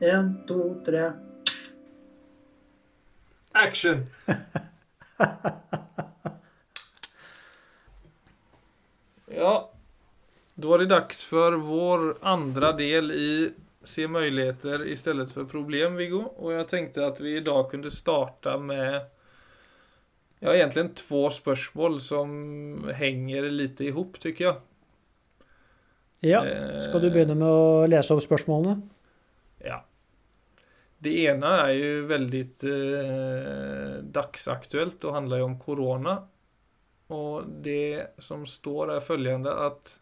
En, to, tre. Action! ja, da er det dags for vår andre del i Se muligheter i stedet for problem, Viggo. Og jeg tenkte at vi i dag kunne starte med Ja, egentlig två spørsmål som henger lite ihop, tycker jag. Ja. Skal du begynne med å lese opp spørsmålene? Ja. Det ena är ju väldigt eh, dagsaktuellt och handlar ju om corona. Och det som står är följande att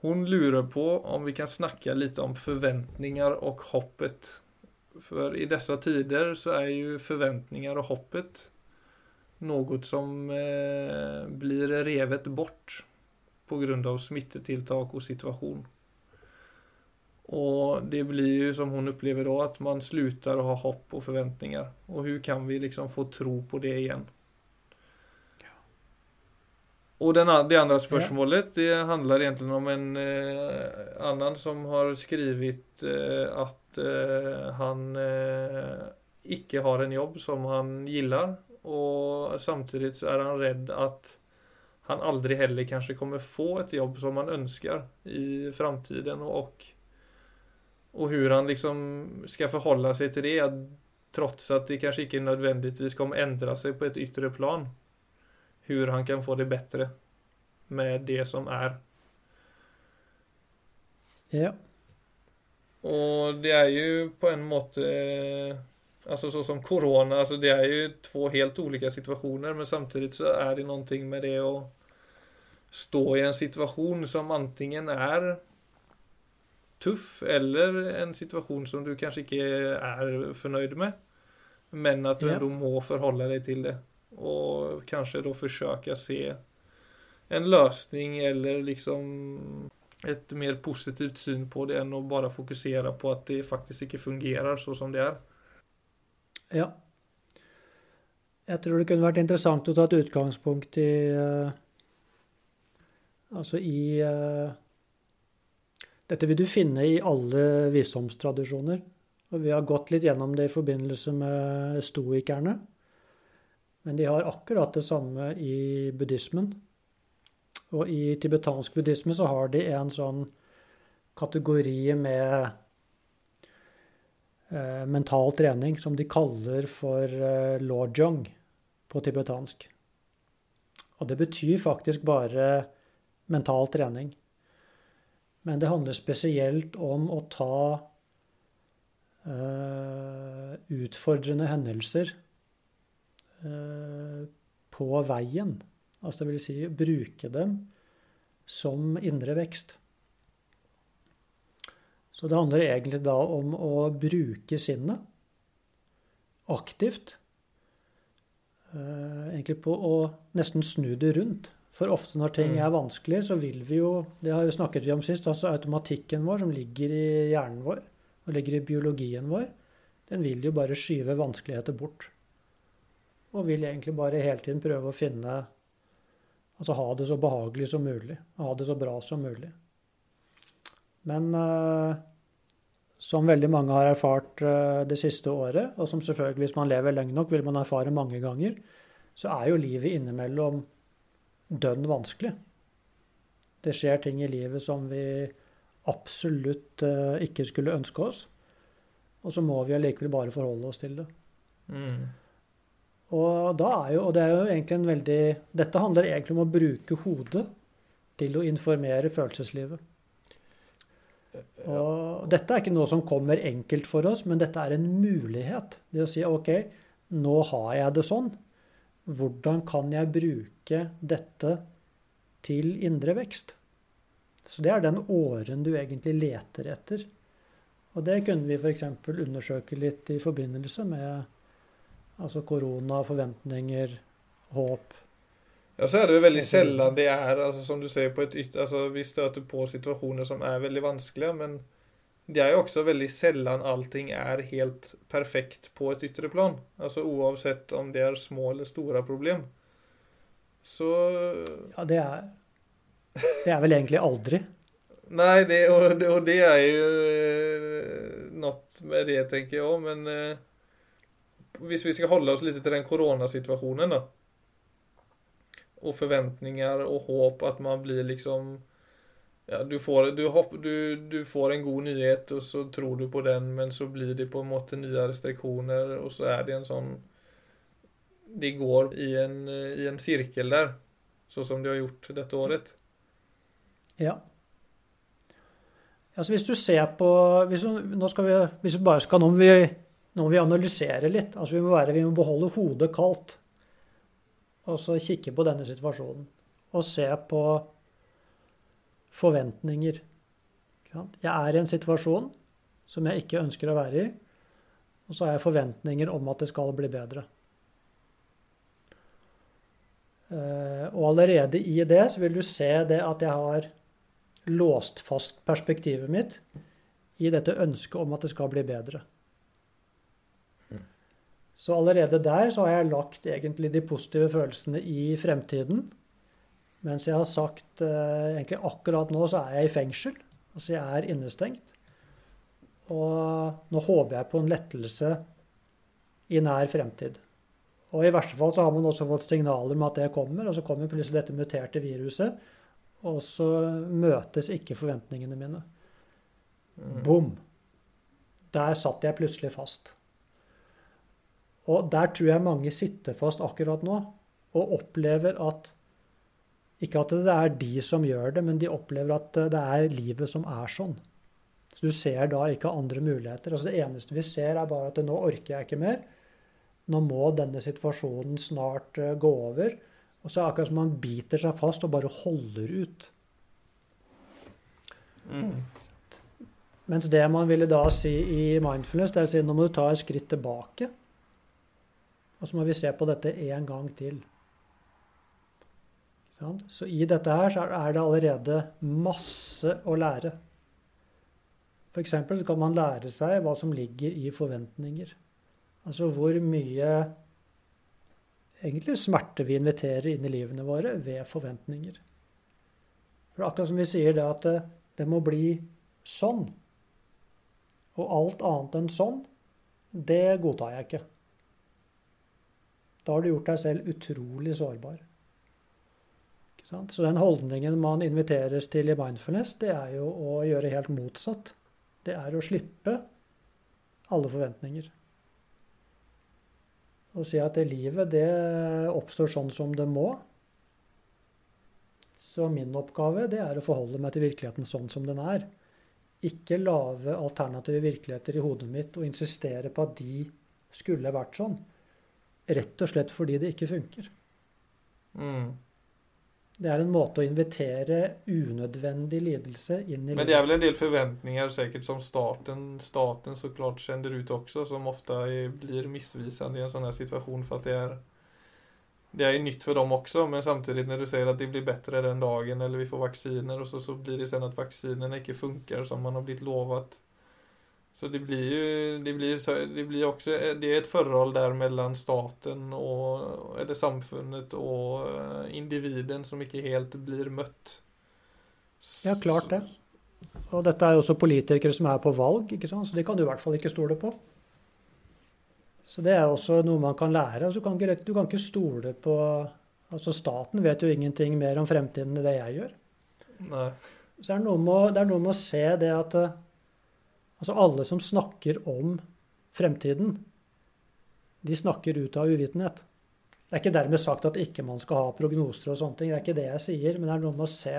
hon lurer på om vi kan snacka lite om förväntningar och hoppet. För i dessa tider så är ju förväntningar och hoppet något som eh, blir revet bort på grund av smittetilltak och situation. Och det blir ju som hon upplever då att man slutar ha hopp och förväntningar. Och hur kan vi liksom få tro på det igen? Och den, det andra spørsmålet det handlar egentligen om en eh, annan som har skrivit eh, att eh, han eh, ikke har en jobb som han gillar och samtidigt så är han rädd att han aldrig heller kanske kommer få ett jobb som han önskar i framtiden och, och hur han liksom ska förhålla sig till det trots att det kanske inte nödvändigtvis kommer ändra sig på ett yttre plan. Hur han kan få det bättre med det som är. Ja. Och det är ju på en måte Alltså så som corona, alltså det är ju två helt olika situationer men samtidigt så är det någonting med det att stå i en situation som antingen är tuff eller en situasjon som du kanskje ikke er fornøyd med. Men at du Ja. må forholde deg til det. Og kanskje da forsøke å se en løsning eller liksom et mer positivt syn på det enn å bare fokusere på at det faktisk ikke fungerer så som det er. Ja. Jeg tror det kunne vært interessant å ta et utgangspunkt i uh, Altså i eh, Dette vil du finne i alle visdomstradisjoner. Og vi har gått litt gjennom det i forbindelse med stoikerne. Men de har akkurat det samme i buddhismen. Og i tibetansk buddhisme så har de en sånn kategori med eh, mental trening som de kaller for eh, lojong på tibetansk. Og det betyr faktisk bare mental trening. Men det handler spesielt om å ta uh, utfordrende hendelser uh, på veien. Altså det vil si bruke dem som indre vekst. Så det handler egentlig da om å bruke sinnet aktivt. Eh, egentlig på å nesten snu det rundt. For ofte når ting Mm. er vanskelig, så vil vi jo Det har jo snakket vi om sist. altså Automatikken vår som ligger i hjernen vår, og ligger i biologien vår, den vil jo bare skyve vanskeligheter bort. Og vil egentlig bare hele tiden prøve å finne Altså ha det så behagelig som mulig. Ha det så bra som mulig. Men uh, som veldig mange har erfart uh, det siste året, og som selvfølgelig hvis man lever lenge nok, vil man erfare mange ganger, så er jo livet innimellom dønn vanskelig. Det skjer ting i livet som vi absolutt eh, ikke skulle ønske oss. Og så må vi allikevel bare forholde oss til det. Mm. Og, da er jo, og det er jo egentlig en veldig Dette handler egentlig om å bruke hodet til å informere følelseslivet. Og dette er ikke noe som kommer enkelt for oss, men dette er en mulighet. Det å si OK, nå har jeg det sånn. Hvordan kan jeg bruke dette til indre vekst? Så det er den åren du egentlig leter etter. Og det kunne vi f.eks. undersøke litt i forbindelse med altså korona, forventninger, håp. Ja, så er det jo veldig sjelden det er altså, som du ser på et ytter, altså, vi støter på situasjoner som er veldig vanskelige, men det er jo også veldig sjelden allting er helt perfekt på et yttre plan. Altså oavsett om det er små eller store problem. Så Ja, det er, det er vel egentlig aldri. Nei, det, og, det, og, det er jo eh, något med det tenker jeg òg, men eh, hvis vi skal holde oss litt til den koronasituasjonen, da. Og forventninger og håp at man blir liksom ja, du, får, du, hopp, du, du, får en god nyhet, og så tror du på den, men så blir det på en måte nye restriksjoner, og så er det en sånn De går i en, i en sirkel der, sånn som de har gjort dette året. Ja. Altså hvis du ser på hvis nå skal vi, hvis vi bare skal, nå må vi, nå må vi analysere litt. altså vi må, være, vi må beholde hodet kaldt. Og så kikke på denne situasjonen. Og se på forventninger. Jeg er i en situasjon som jeg ikke ønsker å være i. Og så har jeg forventninger om at det skal bli bedre. Eh, og allerede i det så vil du se det at jeg har låst fast perspektivet mitt i dette ønsket om at det skal bli bedre. Så allerede der så har jeg lagt egentlig de positive følelsene i fremtiden. Mens jeg har sagt eh, egentlig akkurat nå så er jeg i fengsel. Altså jeg er innestengt. Og nå håper jeg på en lettelse i nær fremtid. Og i verste fall så har man også fått signaler om at det kommer, og så kommer plutselig dette muterte viruset. Og så møtes ikke forventningene mine. Mm. Bom! Der satt jeg plutselig fast. Og der tror jeg mange sitter fast akkurat nå og opplever at Ikke at det er de som gjør det, men de opplever at det er livet som er sånn. Så du ser da ikke andre muligheter. Altså Det eneste vi ser, er bare at nå orker jeg ikke mer. Nå må denne situasjonen snart eh, gå over. Og så er det akkurat som man biter seg fast og bare holder ut. Mm. Mens det man ville da si i mindfulness, det er å si nå må du ta et skritt tilbake. Og så må vi se på dette en gang til. Så i dette her er det allerede masse å lære. F.eks. så kan man lære seg hva som ligger i forventninger. Altså hvor mye egentlig smerte vi inviterer inn i livene våre ved forventninger. For akkurat som vi sier det at det, det må bli sånn. Og alt annet enn sånn, det godtar jeg ikke. Da har du gjort deg selv utrolig sårbar. Så den holdningen man inviteres til i mindfulness, det er jo å gjøre helt motsatt. Det er å slippe alle forventninger og si at det livet det oppstår sånn som det må. Så min oppgave det er å forholde meg til virkeligheten sånn som den er. Ikke lage alternative virkeligheter i hodet mitt og insistere på at de skulle vært sånn. Rett og slett fordi det ikke funker. Mm. Det er en måte å invitere unødvendig lidelse inn i livet. Men det er vel en del forventninger sikkert som staten, staten så klart sender ut også, som ofte blir misvisende i en sånn her situasjon for at det er det er nytt for dem også, men samtidig når du sier at det blir bedre den dagen, eller vi får vaksiner, og så, så blir det sen at vaksinene ikke funker som man har blitt lovet. Så det blir jo det blir, det blir också Det er et forhold der mellom staten og eller samfunnet og eh, individen som ikke helt blir møtt. Ja, klart det. Og dette er jo også politikere som er på valg, ikke sant? så de kan du i hvert fall ikke stole på. Så det er også noe man kan lære. Altså, du, kan ikke, du kan ikke stole på Altså staten vet jo ingenting mer om fremtiden enn det jeg gjør. Nei. Så det er, noe med, det er noe med å se det at eh, Altså alle som snakker om fremtiden, de snakker ut av uvitenhet. Det er ikke dermed sagt at ikke man skal ha prognoser og sånne ting. Det er ikke det jeg sier, men det er noe med å se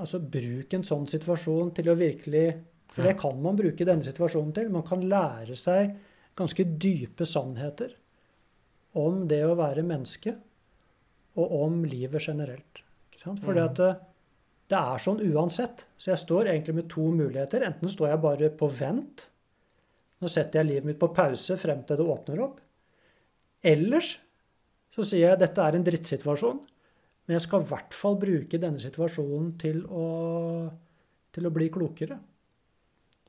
Altså bruk en sånn situasjon til å virkelig For det kan man bruke denne situasjonen til. Man kan lære seg ganske dype sannheter om det å være menneske, og om livet generelt. Fordi mm. at eh, det er sånn uansett. Så jeg står egentlig med to muligheter. Enten står jeg bare på vent. Nå setter jeg livet mitt på pause frem til det åpner opp. Ellers så sier jeg at dette er en drittsituasjon, men jeg skal i hvert fall bruke denne situasjonen til å, til å bli klokere.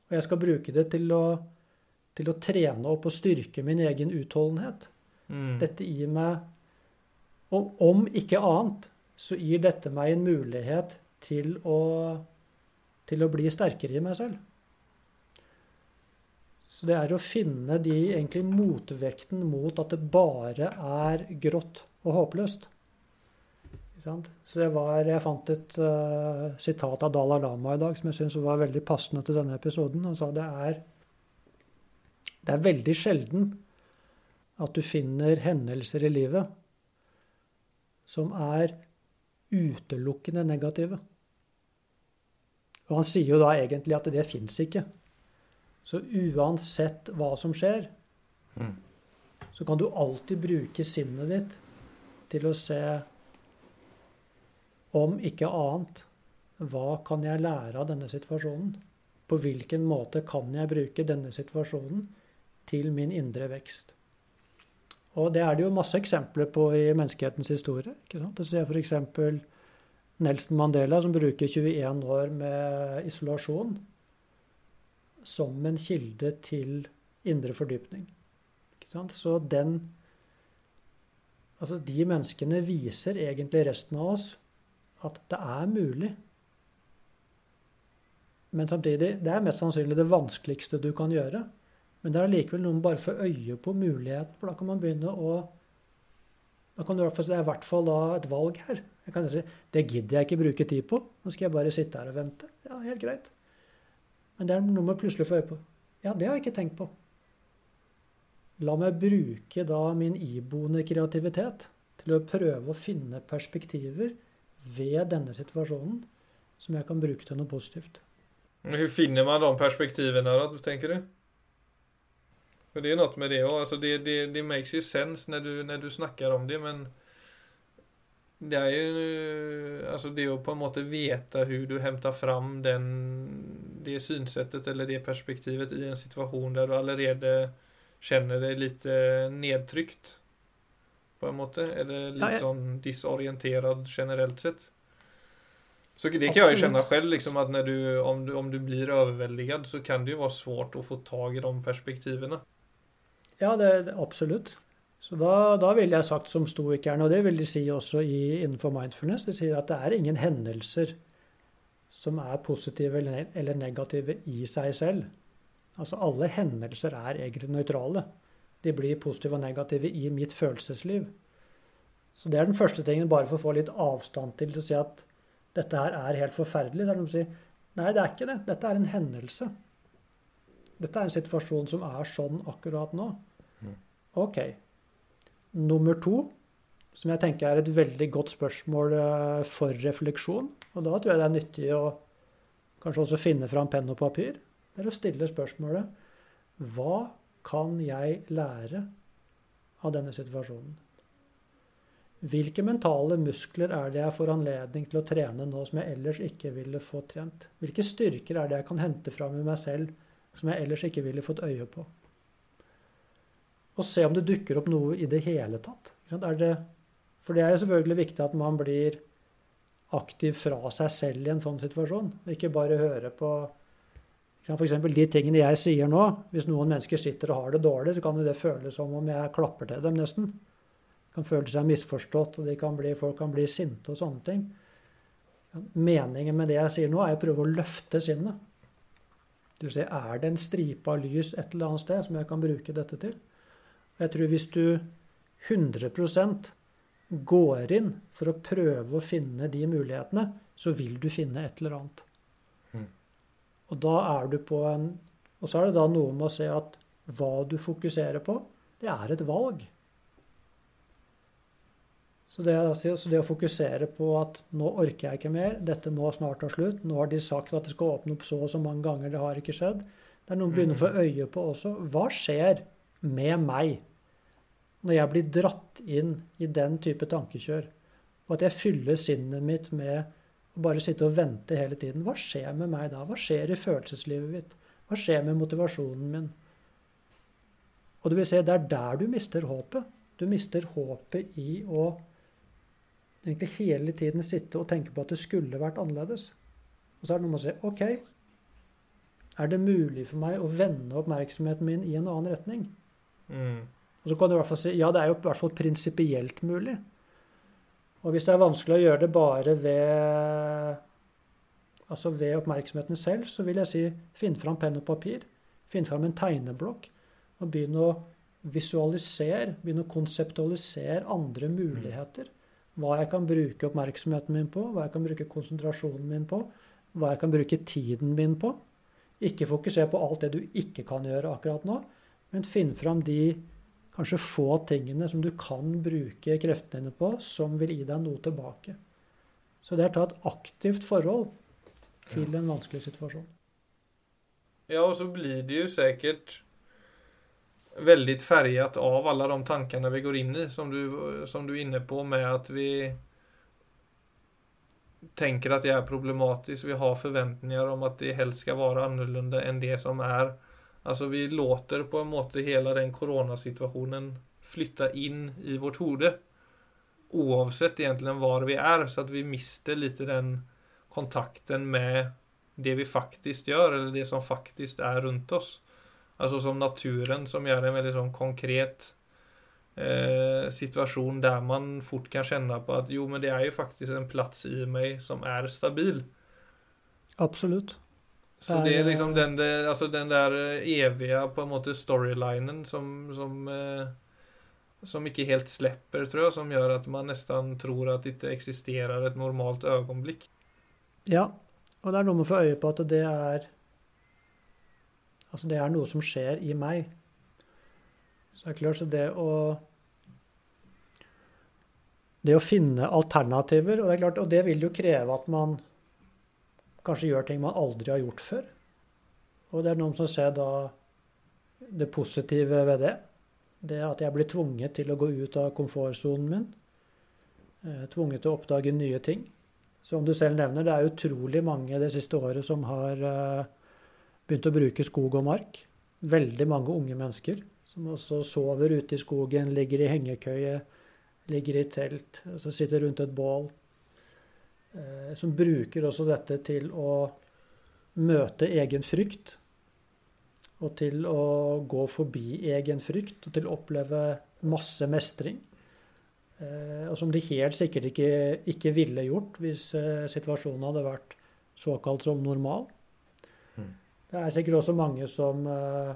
Og jeg skal bruke det til å, til å trene opp og styrke min egen utholdenhet. Mm. Dette gir meg Og om ikke annet, så gir dette meg en mulighet til å, til å bli sterkere i meg selv. Så det er å finne de egentlig motvekten mot at det bare er grått og håpløst. Så det var, Jeg fant et uh, sitat av Dalai Lama i dag som jeg syns var veldig passende til denne episoden. Han sa det er, det er veldig sjelden at du finner hendelser i livet som er utelukkende negative. Og han sier jo da egentlig at det fins ikke. Så uansett hva som skjer, mm. så kan du alltid bruke sinnet ditt til å se om ikke annet hva kan jeg lære av denne situasjonen? På hvilken måte kan jeg bruke denne situasjonen til min indre vekst? Og det er det jo masse eksempler på i menneskehetens historie. ikke sant? Du ser f.eks. Nelson Mandela, som bruker 21 år med isolasjon som en kilde til indre fordypning. Så den Altså, de menneskene viser egentlig resten av oss at det er mulig. Men samtidig, det er mest sannsynlig det vanskeligste du kan gjøre. Men det er likevel noe med bare få øye på mulighet, for da kan man begynne å da kan du, Det er i hvert fall et valg her. Jeg kan si, Det gidder jeg ikke bruke tid på. Nå skal jeg bare sitte her og vente. Ja, helt greit. Men det er noe med plutselig å få øye på. Ja, det har jeg ikke tenkt på. La meg bruke da min iboende kreativitet til å prøve å finne perspektiver ved denne situasjonen som jeg kan bruke til noe positivt. Hvordan finner man de perspektivene, da, tenker du? For det er noe med det òg. Altså, det, det, det, makes you sense når du, når du snakker om det, men det er jo altså det å på en måte vite hvordan du henter fram den, det synsettet eller det perspektivet i en situasjon der du allerede kjenner deg litt nedtrykt. På en måte. Eller litt ja, sånn disorientert generelt sett. Så det kan jeg jo kjenne selv, liksom, at du, om, du, om du blir overveldet, så kan det jo være svårt å få tak i de perspektivene. Ja, det, absolutt. Så da, da ville jeg sagt som stoikerne, og det vil de si også i, innenfor mindfulness, de sier at det er ingen hendelser som er positive eller negative i seg selv. Altså alle hendelser er egentlig nøytrale. De blir positive og negative i mitt følelsesliv. Så det er den første tingen, bare for å få litt avstand til til å si at dette her er helt forferdelig. Er noen som sier nei, det er ikke det. Dette er en hendelse. Dette er en situasjon som er sånn akkurat nå. OK. Nummer to, som jeg tenker er et veldig godt spørsmål eh, for refleksjon, og da tror jeg det er nyttig å kanskje også finne fram penn og papir, det er å stille spørsmålet Hva kan jeg lære av denne situasjonen? Hvilke mentale muskler er det jeg får anledning til å trene nå som jeg ellers ikke ville fått trent? Hvilke styrker er det jeg kan hente fram i meg selv som jeg ellers ikke ville fått øye på? Og se om det dukker opp noe i det hele tatt. Det, for det er jo selvfølgelig viktig at man blir aktiv fra seg selv i en sånn situasjon. Ikke bare høre på F.eks. de tingene jeg sier nå. Hvis noen mennesker sitter og har det dårlig, så kan det føles som om jeg klapper til dem, nesten. De kan føle seg misforstått, og kan bli, folk kan bli sinte og sånne ting. Meningen med det jeg sier nå, er å prøve å løfte sinnet. Det vil si, er det en stripe av lys et eller annet sted som jeg kan bruke dette til? Jeg tror hvis du 100% går inn for å prøve å finne de mulighetene, så vil du finne et eller annet. Mm. Og da er du på en Og så er det da noe med å se at hva du fokuserer på, det er et valg. Så det, så det, å fokusere på at nå orker jeg ikke mer, dette må snart ta slutt, nå har de sagt at det skal åpne opp så og så mange ganger, det har ikke skjedd. Det er noe å begynne å få mm. øye på også. Hva skjer med meg når jeg blir dratt inn i den type tankekjør, og at jeg fyller sinnet mitt med å bare sitte og vente hele tiden, hva skjer med meg da? Hva skjer i følelseslivet mitt? Hva skjer med motivasjonen min? Og du vil se, det er der du mister håpet. Du mister håpet i å egentlig hele tiden sitte og tenke på at det skulle vært annerledes. Og så er det noe med å si OK, er det mulig for meg å vende oppmerksomheten min i en annen retning? Mm. Og så kan du i hvert fall si ja, det er jo i hvert fall prinsipielt mulig. Og hvis det er vanskelig å gjøre det bare ved, altså ved oppmerksomheten selv, så vil jeg si finn fram penn og papir. Finn fram en tegneblokk og begynn å visualisere, begynn å konseptualisere andre muligheter. Hva jeg kan bruke oppmerksomheten min på, hva jeg kan bruke konsentrasjonen min på, hva jeg kan bruke tiden min på. Ikke fokuser på alt det du ikke kan gjøre akkurat nå, men finn fram de kanskje få tingene som du kan bruke kreftene dine på, som vil gi deg noe tilbake. Så det er å ta et aktivt forhold til en vanskelig situasjon. Ja, og så blir det jo sikkert veldig ferget av alle de tankene vi går inn i, som du, som du er inne på med at vi tenker at det er problematisk. Vi har forventninger om at det helst skal være annerledes enn det som er. Altså vi låter på en måte hele den koronasituasjonen flytte inn i vårt hode. Oavsett egentlig hvor vi er, så at vi mister litt den kontakten med det vi faktisk gjør, eller det som faktisk er rundt oss. Altså som naturen, som gjør en veldig sånn konkret eh, situasjon der man fort kan kjenne på at jo, men det er jo faktisk en plass i meg som er stabil. Absolutt. Så det er liksom den, der, altså den der evige på en måte storylinen som, som, eh, som ikke helt slipper, tror jeg, som gjør at man nesten tror at det ikke eksisterer et normalt øyeblikk. Ja, og det er noe med å få øye på at det er Altså, det er noe som skjer i meg. Så det er klart, så det å Det å finne alternativer, og det er klart, og det vil jo kreve at man kanskje gjør ting man aldri har gjort før. Og det er noen som ser da det positive ved det. Det at jeg blir tvunget til å gå ut av komfortsonen min. Eh, tvunget til å oppdage nye ting. Som du selv nevner, det er utrolig mange det siste året som har uh, begynt å bruke skog og mark. Veldig mange unge mennesker som også sover ute i skogen, ligger i hengekøye, ligger i telt, altså sitter rundt et bål. Uh, som bruker også dette til å møte egen frykt. Og til å gå forbi egen frykt, og til å oppleve masse mestring. Eh, og som de helt sikkert ikke, ikke ville gjort hvis eh, situasjonen hadde vært såkalt som normal. Mm. Det er sikkert også mange som eh,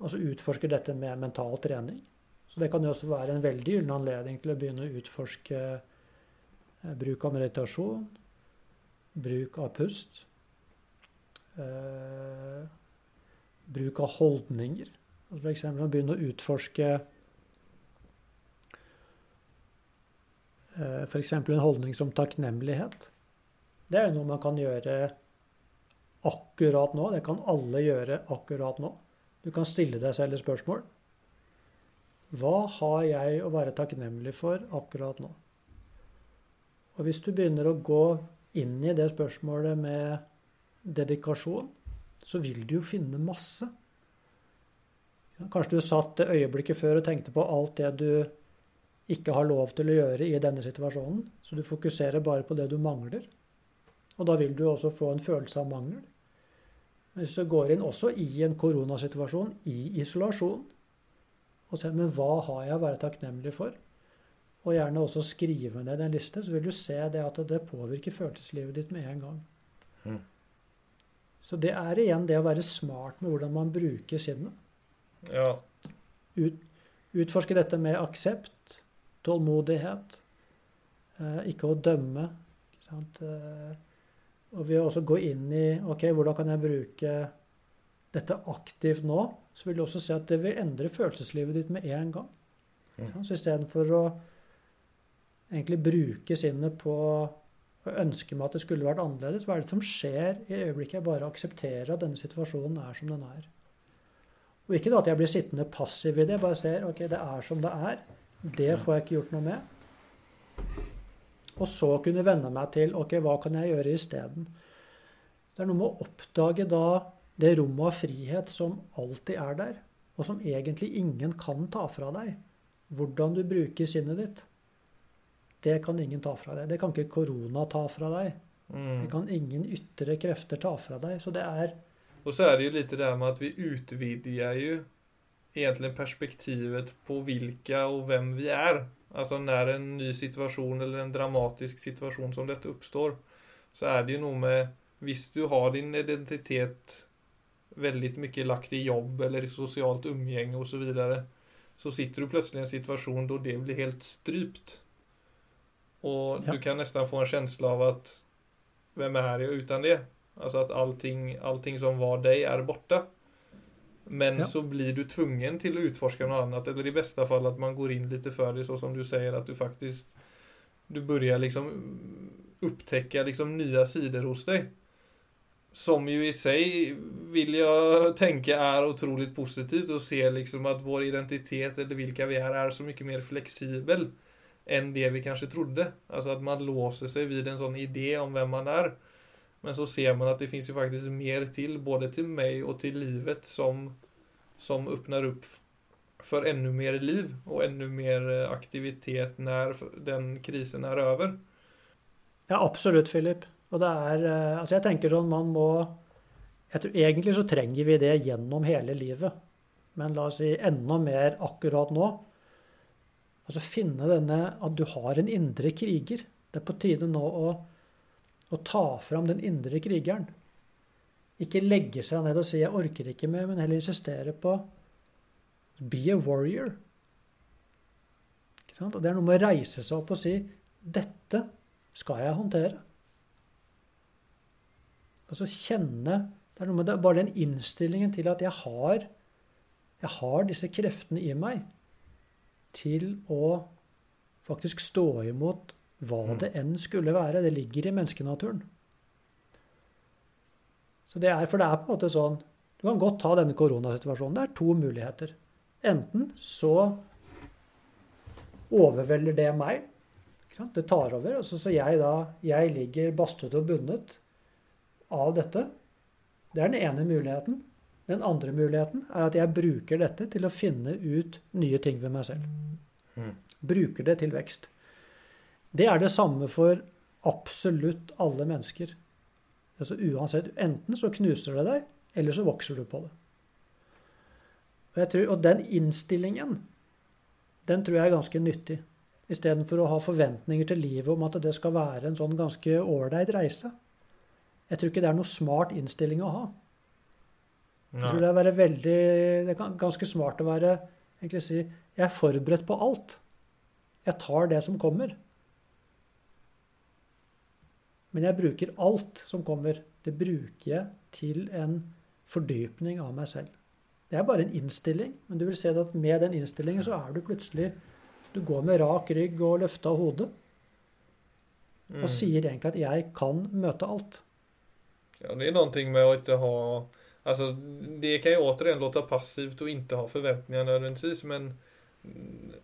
altså utforsker dette med mental trening. Så det kan jo også være en veldig gyllen anledning til å begynne å utforske bruk av meditasjon, bruk av pust, bruk av holdninger. F.eks. å begynne å utforske Eh, F.eks. en holdning som takknemlighet. Det er noe man kan gjøre akkurat nå. Det kan alle gjøre akkurat nå. Du kan stille deg selv et spørsmål. Hva har jeg å være takknemlig for akkurat nå? Og hvis du begynner å gå inn i det spørsmålet med dedikasjon, så vil du jo finne masse. Kanskje du satt det øyeblikket før og tenkte på alt det du ikke har lov til å gjøre i denne situasjonen. Så du fokuserer bare på det du mangler. Og da vil du også få en følelse av mangel. Hvis du går inn også i en koronasituasjon, i isolasjon, og ser men hva har jeg å være takknemlig for, og gjerne også skrive ned den liste, så vil du se det at det påvirker følelseslivet ditt med en gang. Mm. Så det er igjen det å være smart med hvordan man bruker sinnet. Ja. Ut, utforske dette med aksept, tålmodighet. Eh, ikke å dømme. Ikke eh, og ved å også gå inn i ok, hvordan kan jeg bruke dette aktivt nå, så vil du også se at det vil endre følelseslivet ditt med en gang. Mm. Så istedenfor å egentlig bruke sinnet på å ønske meg at det skulle vært annerledes, hva er det som skjer i øyeblikket jeg bare aksepterer at denne situasjonen er som den er? Og ikke da at jeg blir sittende passiv i det, bare ser ok, det er som det er. Det får jeg ikke gjort noe med. Og så kunne venne meg til ok, hva kan jeg gjøre isteden. Det er noe med å oppdage da det rommet av frihet som alltid er der, og som egentlig ingen kan ta fra deg. Hvordan du bruker sinnet ditt. Det kan ingen ta fra deg. Det kan ikke korona ta fra deg. Mm. Det kan ingen ytre krefter ta fra deg. Så det er Og så er det jo litt det her med at vi utvider jo egentlig perspektivet på hvilke og hvem vi er. Altså når en ny situasjon eller en dramatisk situasjon som dette oppstår, så er det jo noe med Hvis du har din identitet veldig mye lagt i jobb eller i sosialt umgänge osv., så videre, Så sitter du plutselig i en situasjon da det blir helt strypt. Och Ja. du kan nästan få en känsla av att vem är jag utan det? Alltså att allting, allting som var dig är borta. Men Ja. så blir du tvungen till att utforska något annat. Eller i bästa fall att man går in lite för det så som du säger att du faktiskt Du börjar liksom upptäcka liksom nya sidor hos dig. Som ju i sig vill jag tänka är otroligt positivt och se liksom att vår identitet eller vilka vi är är så mycket mer flexibel än det vi kanske trodde. Alltså att man låser sig vid en sån idé om vem man är. Men så ser man att det finns ju faktiskt mer till både till mig och till livet som som öppnar upp för ännu mer liv och ännu mer eh, aktivitet när den krisen er over. Ja, absolutt, Philip. Og det er eh, Altså, jeg tenker sånn man må jeg tror, Egentlig så trenger vi det gjennom hele livet. Men la oss si enda mer akkurat nå. Altså finne denne At du har en indre kriger. Det er på tide nå å, å ta fram den indre krigeren. Ikke legge seg ned og si 'jeg orker ikke mer', men heller insistere på 'be a warrior'. Og Det er noe med å reise seg opp og si 'dette skal jeg håndtere'. Altså kjenne Det er noe med det, bare den innstillingen til at jeg har, jeg har disse kreftene i meg til å faktisk stå imot hva Mm. det enn skulle være. Det ligger i menneskenaturen. Så det er, For det er på en måte sånn Du kan godt ta denne koronasituasjonen. Det er to muligheter. Enten så overvelder det meg. Det tar over. Og så så jeg da Jeg ligger bastet og bundet av dette. Det er den ene muligheten. Den andre muligheten er at jeg bruker dette til å finne ut nye ting ved meg selv. Mm. Bruker det til vekst. Det er det samme for absolutt alle mennesker. Altså uansett, Enten så knuser det deg, eller så vokser du på det. Og, jeg tror, og den innstillingen, den tror jeg er ganske nyttig. Istedenfor å ha forventninger til livet om at det skal være en sånn ganske ålreit reise. Jeg tror ikke det er noe smart innstilling å ha. Jeg tror det er, være veldig, det er ganske smart å være egentlig si jeg er forberedt på alt. Jeg tar det som kommer. Men jeg bruker alt som kommer. Det bruker jeg til en fordypning av meg selv. Det er bare en innstilling, men du vil se at med den innstillingen så er du plutselig Du går med rak rygg og løfta hode Mm. og sier egentlig at 'jeg kan møte alt'. Ja, det er noen ting med å ikke ha Alltså det kan ju återigen låta passivt och inte ha förväntningar nödvändigtvis men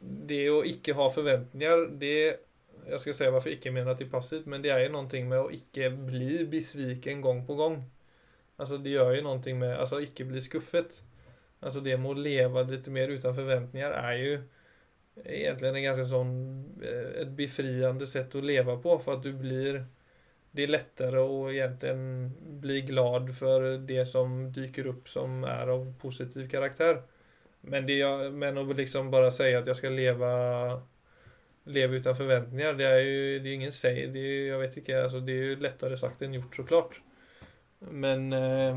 det att icke ha förväntningar det Jag ska säga varför icke menar till passivt men det är ju någonting med att icke bli besviken gång på gång. Alltså det gör ju någonting med, alltså icke bli skuffet. Alltså det med att leva lite mer utan förväntningar är ju egentligen en ganska sån eh, ett befriande sätt att leva på för att du blir det är lättare att egentligen bli glad för det som dyker upp som är av positiv karaktär. Men, det jag, men att liksom bara säga att jag ska leva leva utan förväntningar, det är ju det är ingen säg, det är, jag vet inte, alltså det är ju lättare sagt än gjort såklart. Men eh,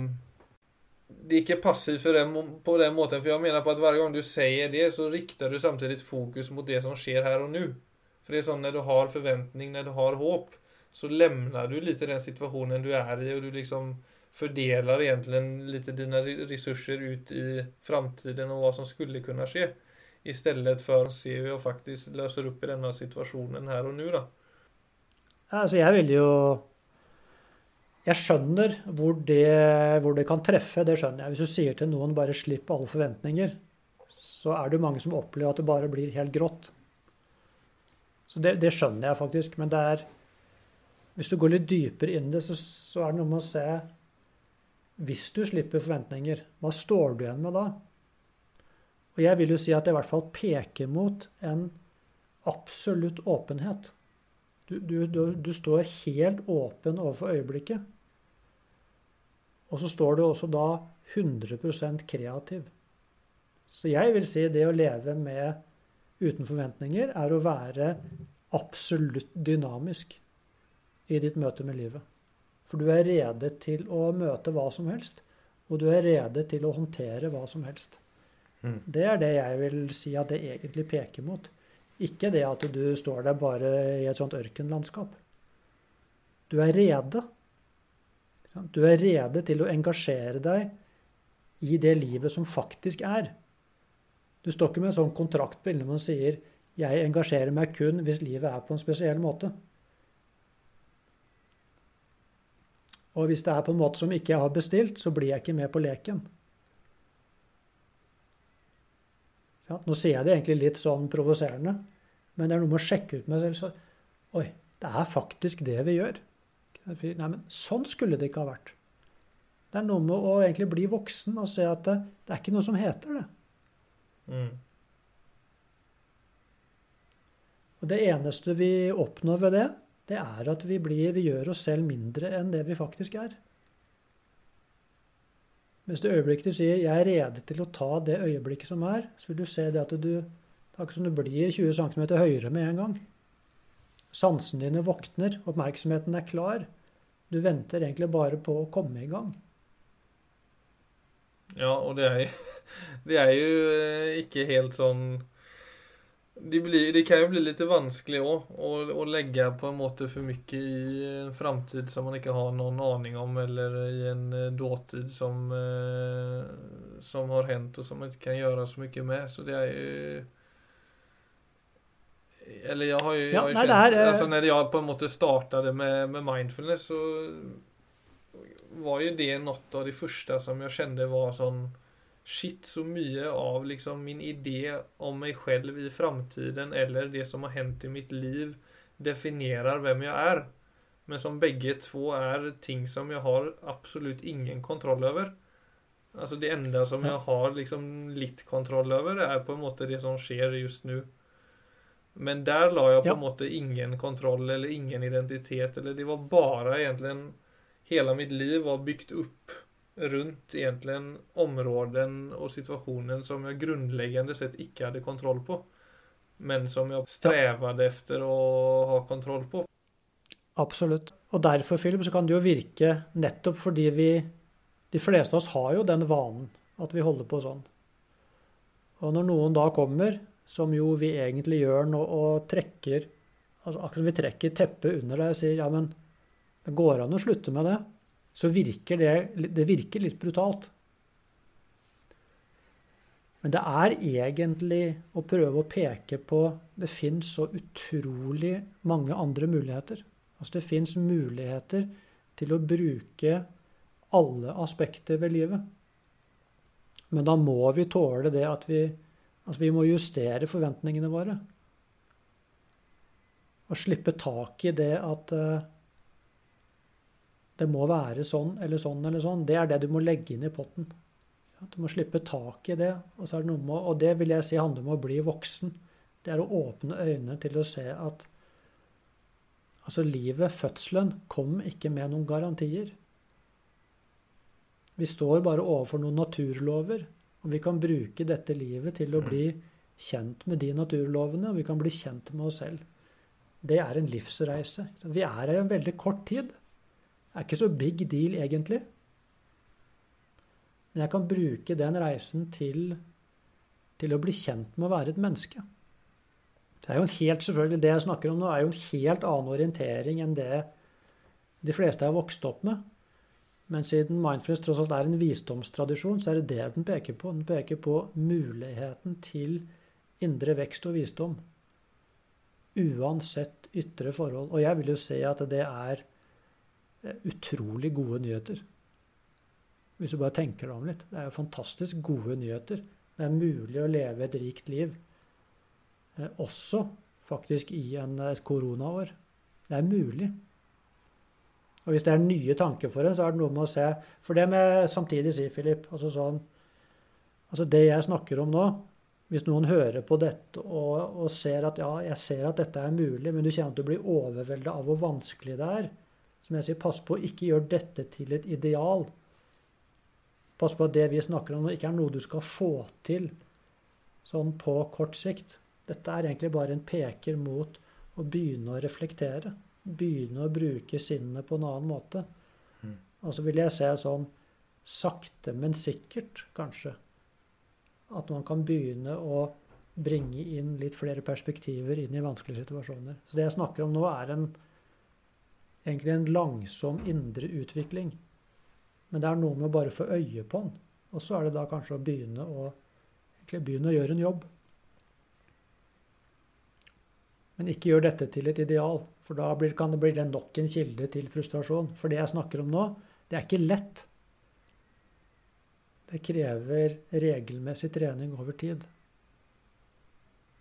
det är inte passivt för den, på den måten, för jag menar på att varje gång du säger det så riktar du samtidigt fokus mot det som sker här och nu. För det är så när du har förväntning, när du har hopp, så lämnar du lite den situationen du är i och du liksom fördelar egentligen lite dina re- resurser ut i framtiden och vad som skulle kunna ske. Istället för att se hur jag faktiskt löser upp i denne situationen här och nu då. Altså, jeg vil jo Jeg skjønner hvor det, hvor det kan treffe, det skjønner jeg. Hvis du sier til noen bare 'slipp alle forventninger', så er det mange som opplever at det bare blir helt grått. Så det, det skjønner jeg faktisk. Men det er Hvis du går litt dypere inn i det, så, så er det noe med å se Hvis du slipper forventninger, hva står du igjen med da? Og jeg vil jo si at det i hvert fall peker mot en absolutt åpenhet. Du, du, du, du står helt åpen overfor øyeblikket. Og så står du også da 100% kreativ. Så jeg vil si det å leve med uten forventninger er å være absolutt dynamisk i ditt møte med livet. For du er rede til å møte hva som helst. Og du er rede til å håndtere hva som helst. Mm. Det er det jeg vil si at det egentlig peker mot. Ikke det at du står der bare i et sånt ørkenlandskap. Du er rede. Du er rede til å engasjere deg i det livet som faktisk er. Du står ikke med en sånn kontrakt på innom og sier 'jeg engasjerer meg kun hvis livet er på en spesiell måte'. Og hvis det er på en måte som ikke jeg har bestilt, så blir jeg ikke med på leken. Nå sier jeg det egentlig litt sånn provoserende, men det er noe med å sjekke ut med selv. Så, Oi, det er faktisk det vi gjør. Nei, men sånn skulle det ikke ha vært. Det er noe med å egentlig bli voksen og se at det, det er ikke noe som heter det. Mm. Og det eneste vi oppnår ved det, det er at vi, blir, vi gjør oss selv mindre enn det vi faktisk er. Hvis det øyeblikket du sier 'jeg er rede til å ta det øyeblikket som er', så vil du se det at du det er ikke som du blir 20 cm høyere med en gang. Sansene dine våkner, oppmerksomheten er klar. Du venter egentlig bare på å komme i gang. Ja, og det er, det er jo eh, ikke helt sånn det, blir, det, kan jo bli litt vanskelig òg å, å, legge på en måte for mye i en framtid som man ikke har noen aning om, eller i en uh, dåtid som, uh, som har hendt, og som man ikke kan gjøre så mye med. Så det er jo Eller jeg har jo, ja, har jo nei, kjent er, uh... altså Når jeg på en måte startet med, med mindfulness, så var jo det noe av det første som jeg kjente var sånn shit så mye av liksom min idé om meg selv i framtiden eller det som har hendt i mitt liv, definerer hvem jeg er. Men som begge to er ting som jeg har absolutt ingen kontroll over. Altså Det enda som jeg har liksom litt kontroll over, er på en måte det som skjer just nå. Men der la jeg på en måte ingen kontroll eller ingen identitet. Eller det var bare egentlig Hele mitt liv var bygd opp rundt egentlig områden og situasjonen som jeg grunnleggende sett ikke hadde kontroll på, men som jeg strevde efter å ha kontroll på. Absolutt. Og derfor, Philip, så kan det jo virke nettopp fordi vi De fleste av oss har jo den vanen at vi holder på sånn. Og når noen da kommer, som jo vi egentlig gjør nå, og trekker altså Akkurat som vi trekker teppet under deg og sier ja, men det går an å slutte med det så virker det, det virker litt brutalt. Men det er egentlig å prøve å peke på Det fins så utrolig mange andre muligheter. Altså det fins muligheter til å bruke alle aspekter ved livet. Men da må vi tåle det at vi, altså vi må justere forventningene våre. Og slippe tak i det at uh, det må være sånn eller sånn eller sånn. Det er det du må legge inn i potten. Du må slippe tak i det. Og, det, med, og det vil jeg si handler om å bli voksen. Det er å åpne øynene til å se at altså livet, fødselen, kom ikke med noen garantier. Vi står bare overfor noen naturlover, og vi kan bruke dette livet til å bli kjent med de naturlovene, og vi kan bli kjent med oss selv. Det er en livsreise. Vi er her en veldig kort tid er ikke så big deal, egentlig. Men jeg kan bruke den reisen til, til å bli kjent med å være et menneske. Det er jo en helt, selvfølgelig, det jeg snakker om nå, er jo en helt annen orientering enn det de fleste har vokst opp med. Men siden mindfulness tross alt er en visdomstradisjon, så er det det den peker på. Den peker på muligheten til indre vekst og visdom. Uansett ytre forhold. Og jeg vil jo se at det er utrolig gode nyheter. Hvis du bare tenker deg om litt. Det er jo fantastisk gode nyheter. Det er mulig å leve et rikt liv. Eh, også faktisk i en, et koronaår. Det er mulig. Og hvis det er nye tanker for en, så er det noe med å se For det må jeg samtidig si, Philip altså sånn, altså Det jeg snakker om nå Hvis noen hører på dette og, og ser at ja, jeg ser at dette er mulig, men du kjenner at du blir overvelda av hvor vanskelig det er, som jeg sier, pass på å ikke gjøre dette til et ideal. Pass på at det vi snakker om, ikke er noe du skal få til sånn på kort sikt. Dette er egentlig bare en peker mot å begynne å reflektere. Begynne å bruke sinnet på en annen måte. Mm. Og så vil jeg se sånn sakte, men sikkert, kanskje. At man kan begynne å bringe inn litt flere perspektiver inn i vanskelige situasjoner. Så det jeg snakker om nå, er en, egentlig en langsom indre utvikling. Men det er noe med å bare få øye på den. Og så er det da kanskje å begynne å, begynne å gjøre en jobb. Men ikke gjør dette til et ideal, for da blir, kan det bli nok en kilde til frustrasjon. For det jeg snakker om nå, det er ikke lett. Det krever regelmessig trening over tid.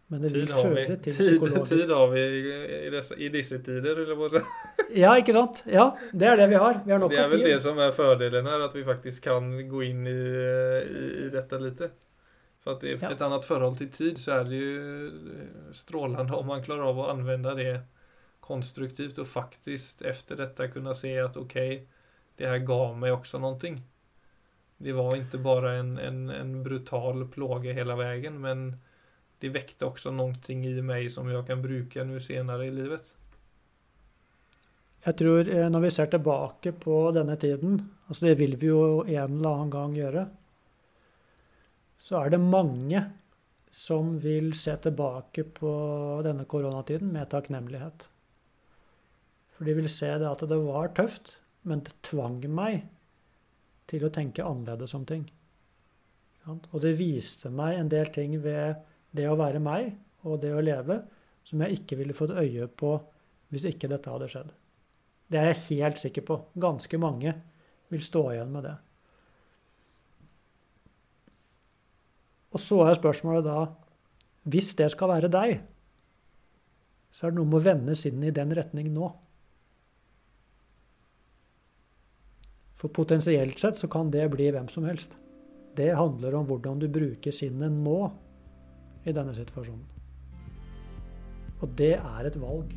Men det vil føre til psykologisk Tid har vi i disse, i disse tider, eller hva Ja, ikke sant? Ja, det er det vi har. Vi har nok av tid. Det er vel det som er fordelen her, at vi faktisk kan gå inn i, i, i dette litt. For at i ja. et annet forhold til tid, så er det jo strålende om man klarer av å anvende det konstruktivt og faktisk etter dette kunne se at ok, det her ga meg også noe. Det var ikke bare en, en, en brutal plåge hele veien, men det väckte också någonting i meg som jeg kan bruke nå senere i livet. Jeg tror eh, når vi ser tilbake på denne tiden, altså det vil vi jo en eller annen gang gjøre, så er det mange som vil se tilbake på denne koronatiden med takknemlighet. For de vil se det at det var tøft, men det tvang meg til å tenke annerledes om ting. Og det viste meg en del ting ved det å være meg og det å leve som jeg ikke ville fått øye på hvis ikke dette hadde skjedd. Det er jeg helt sikker på. Ganske mange vil stå igjen med det. Og så er spørsmålet da Hvis det skal være deg, så er det noe med å vende sinnet i den retning nå. For potensielt sett så kan det bli hvem som helst. Det handler om hvordan du bruker sinnet nå i denne situasjonen. Og det er et valg.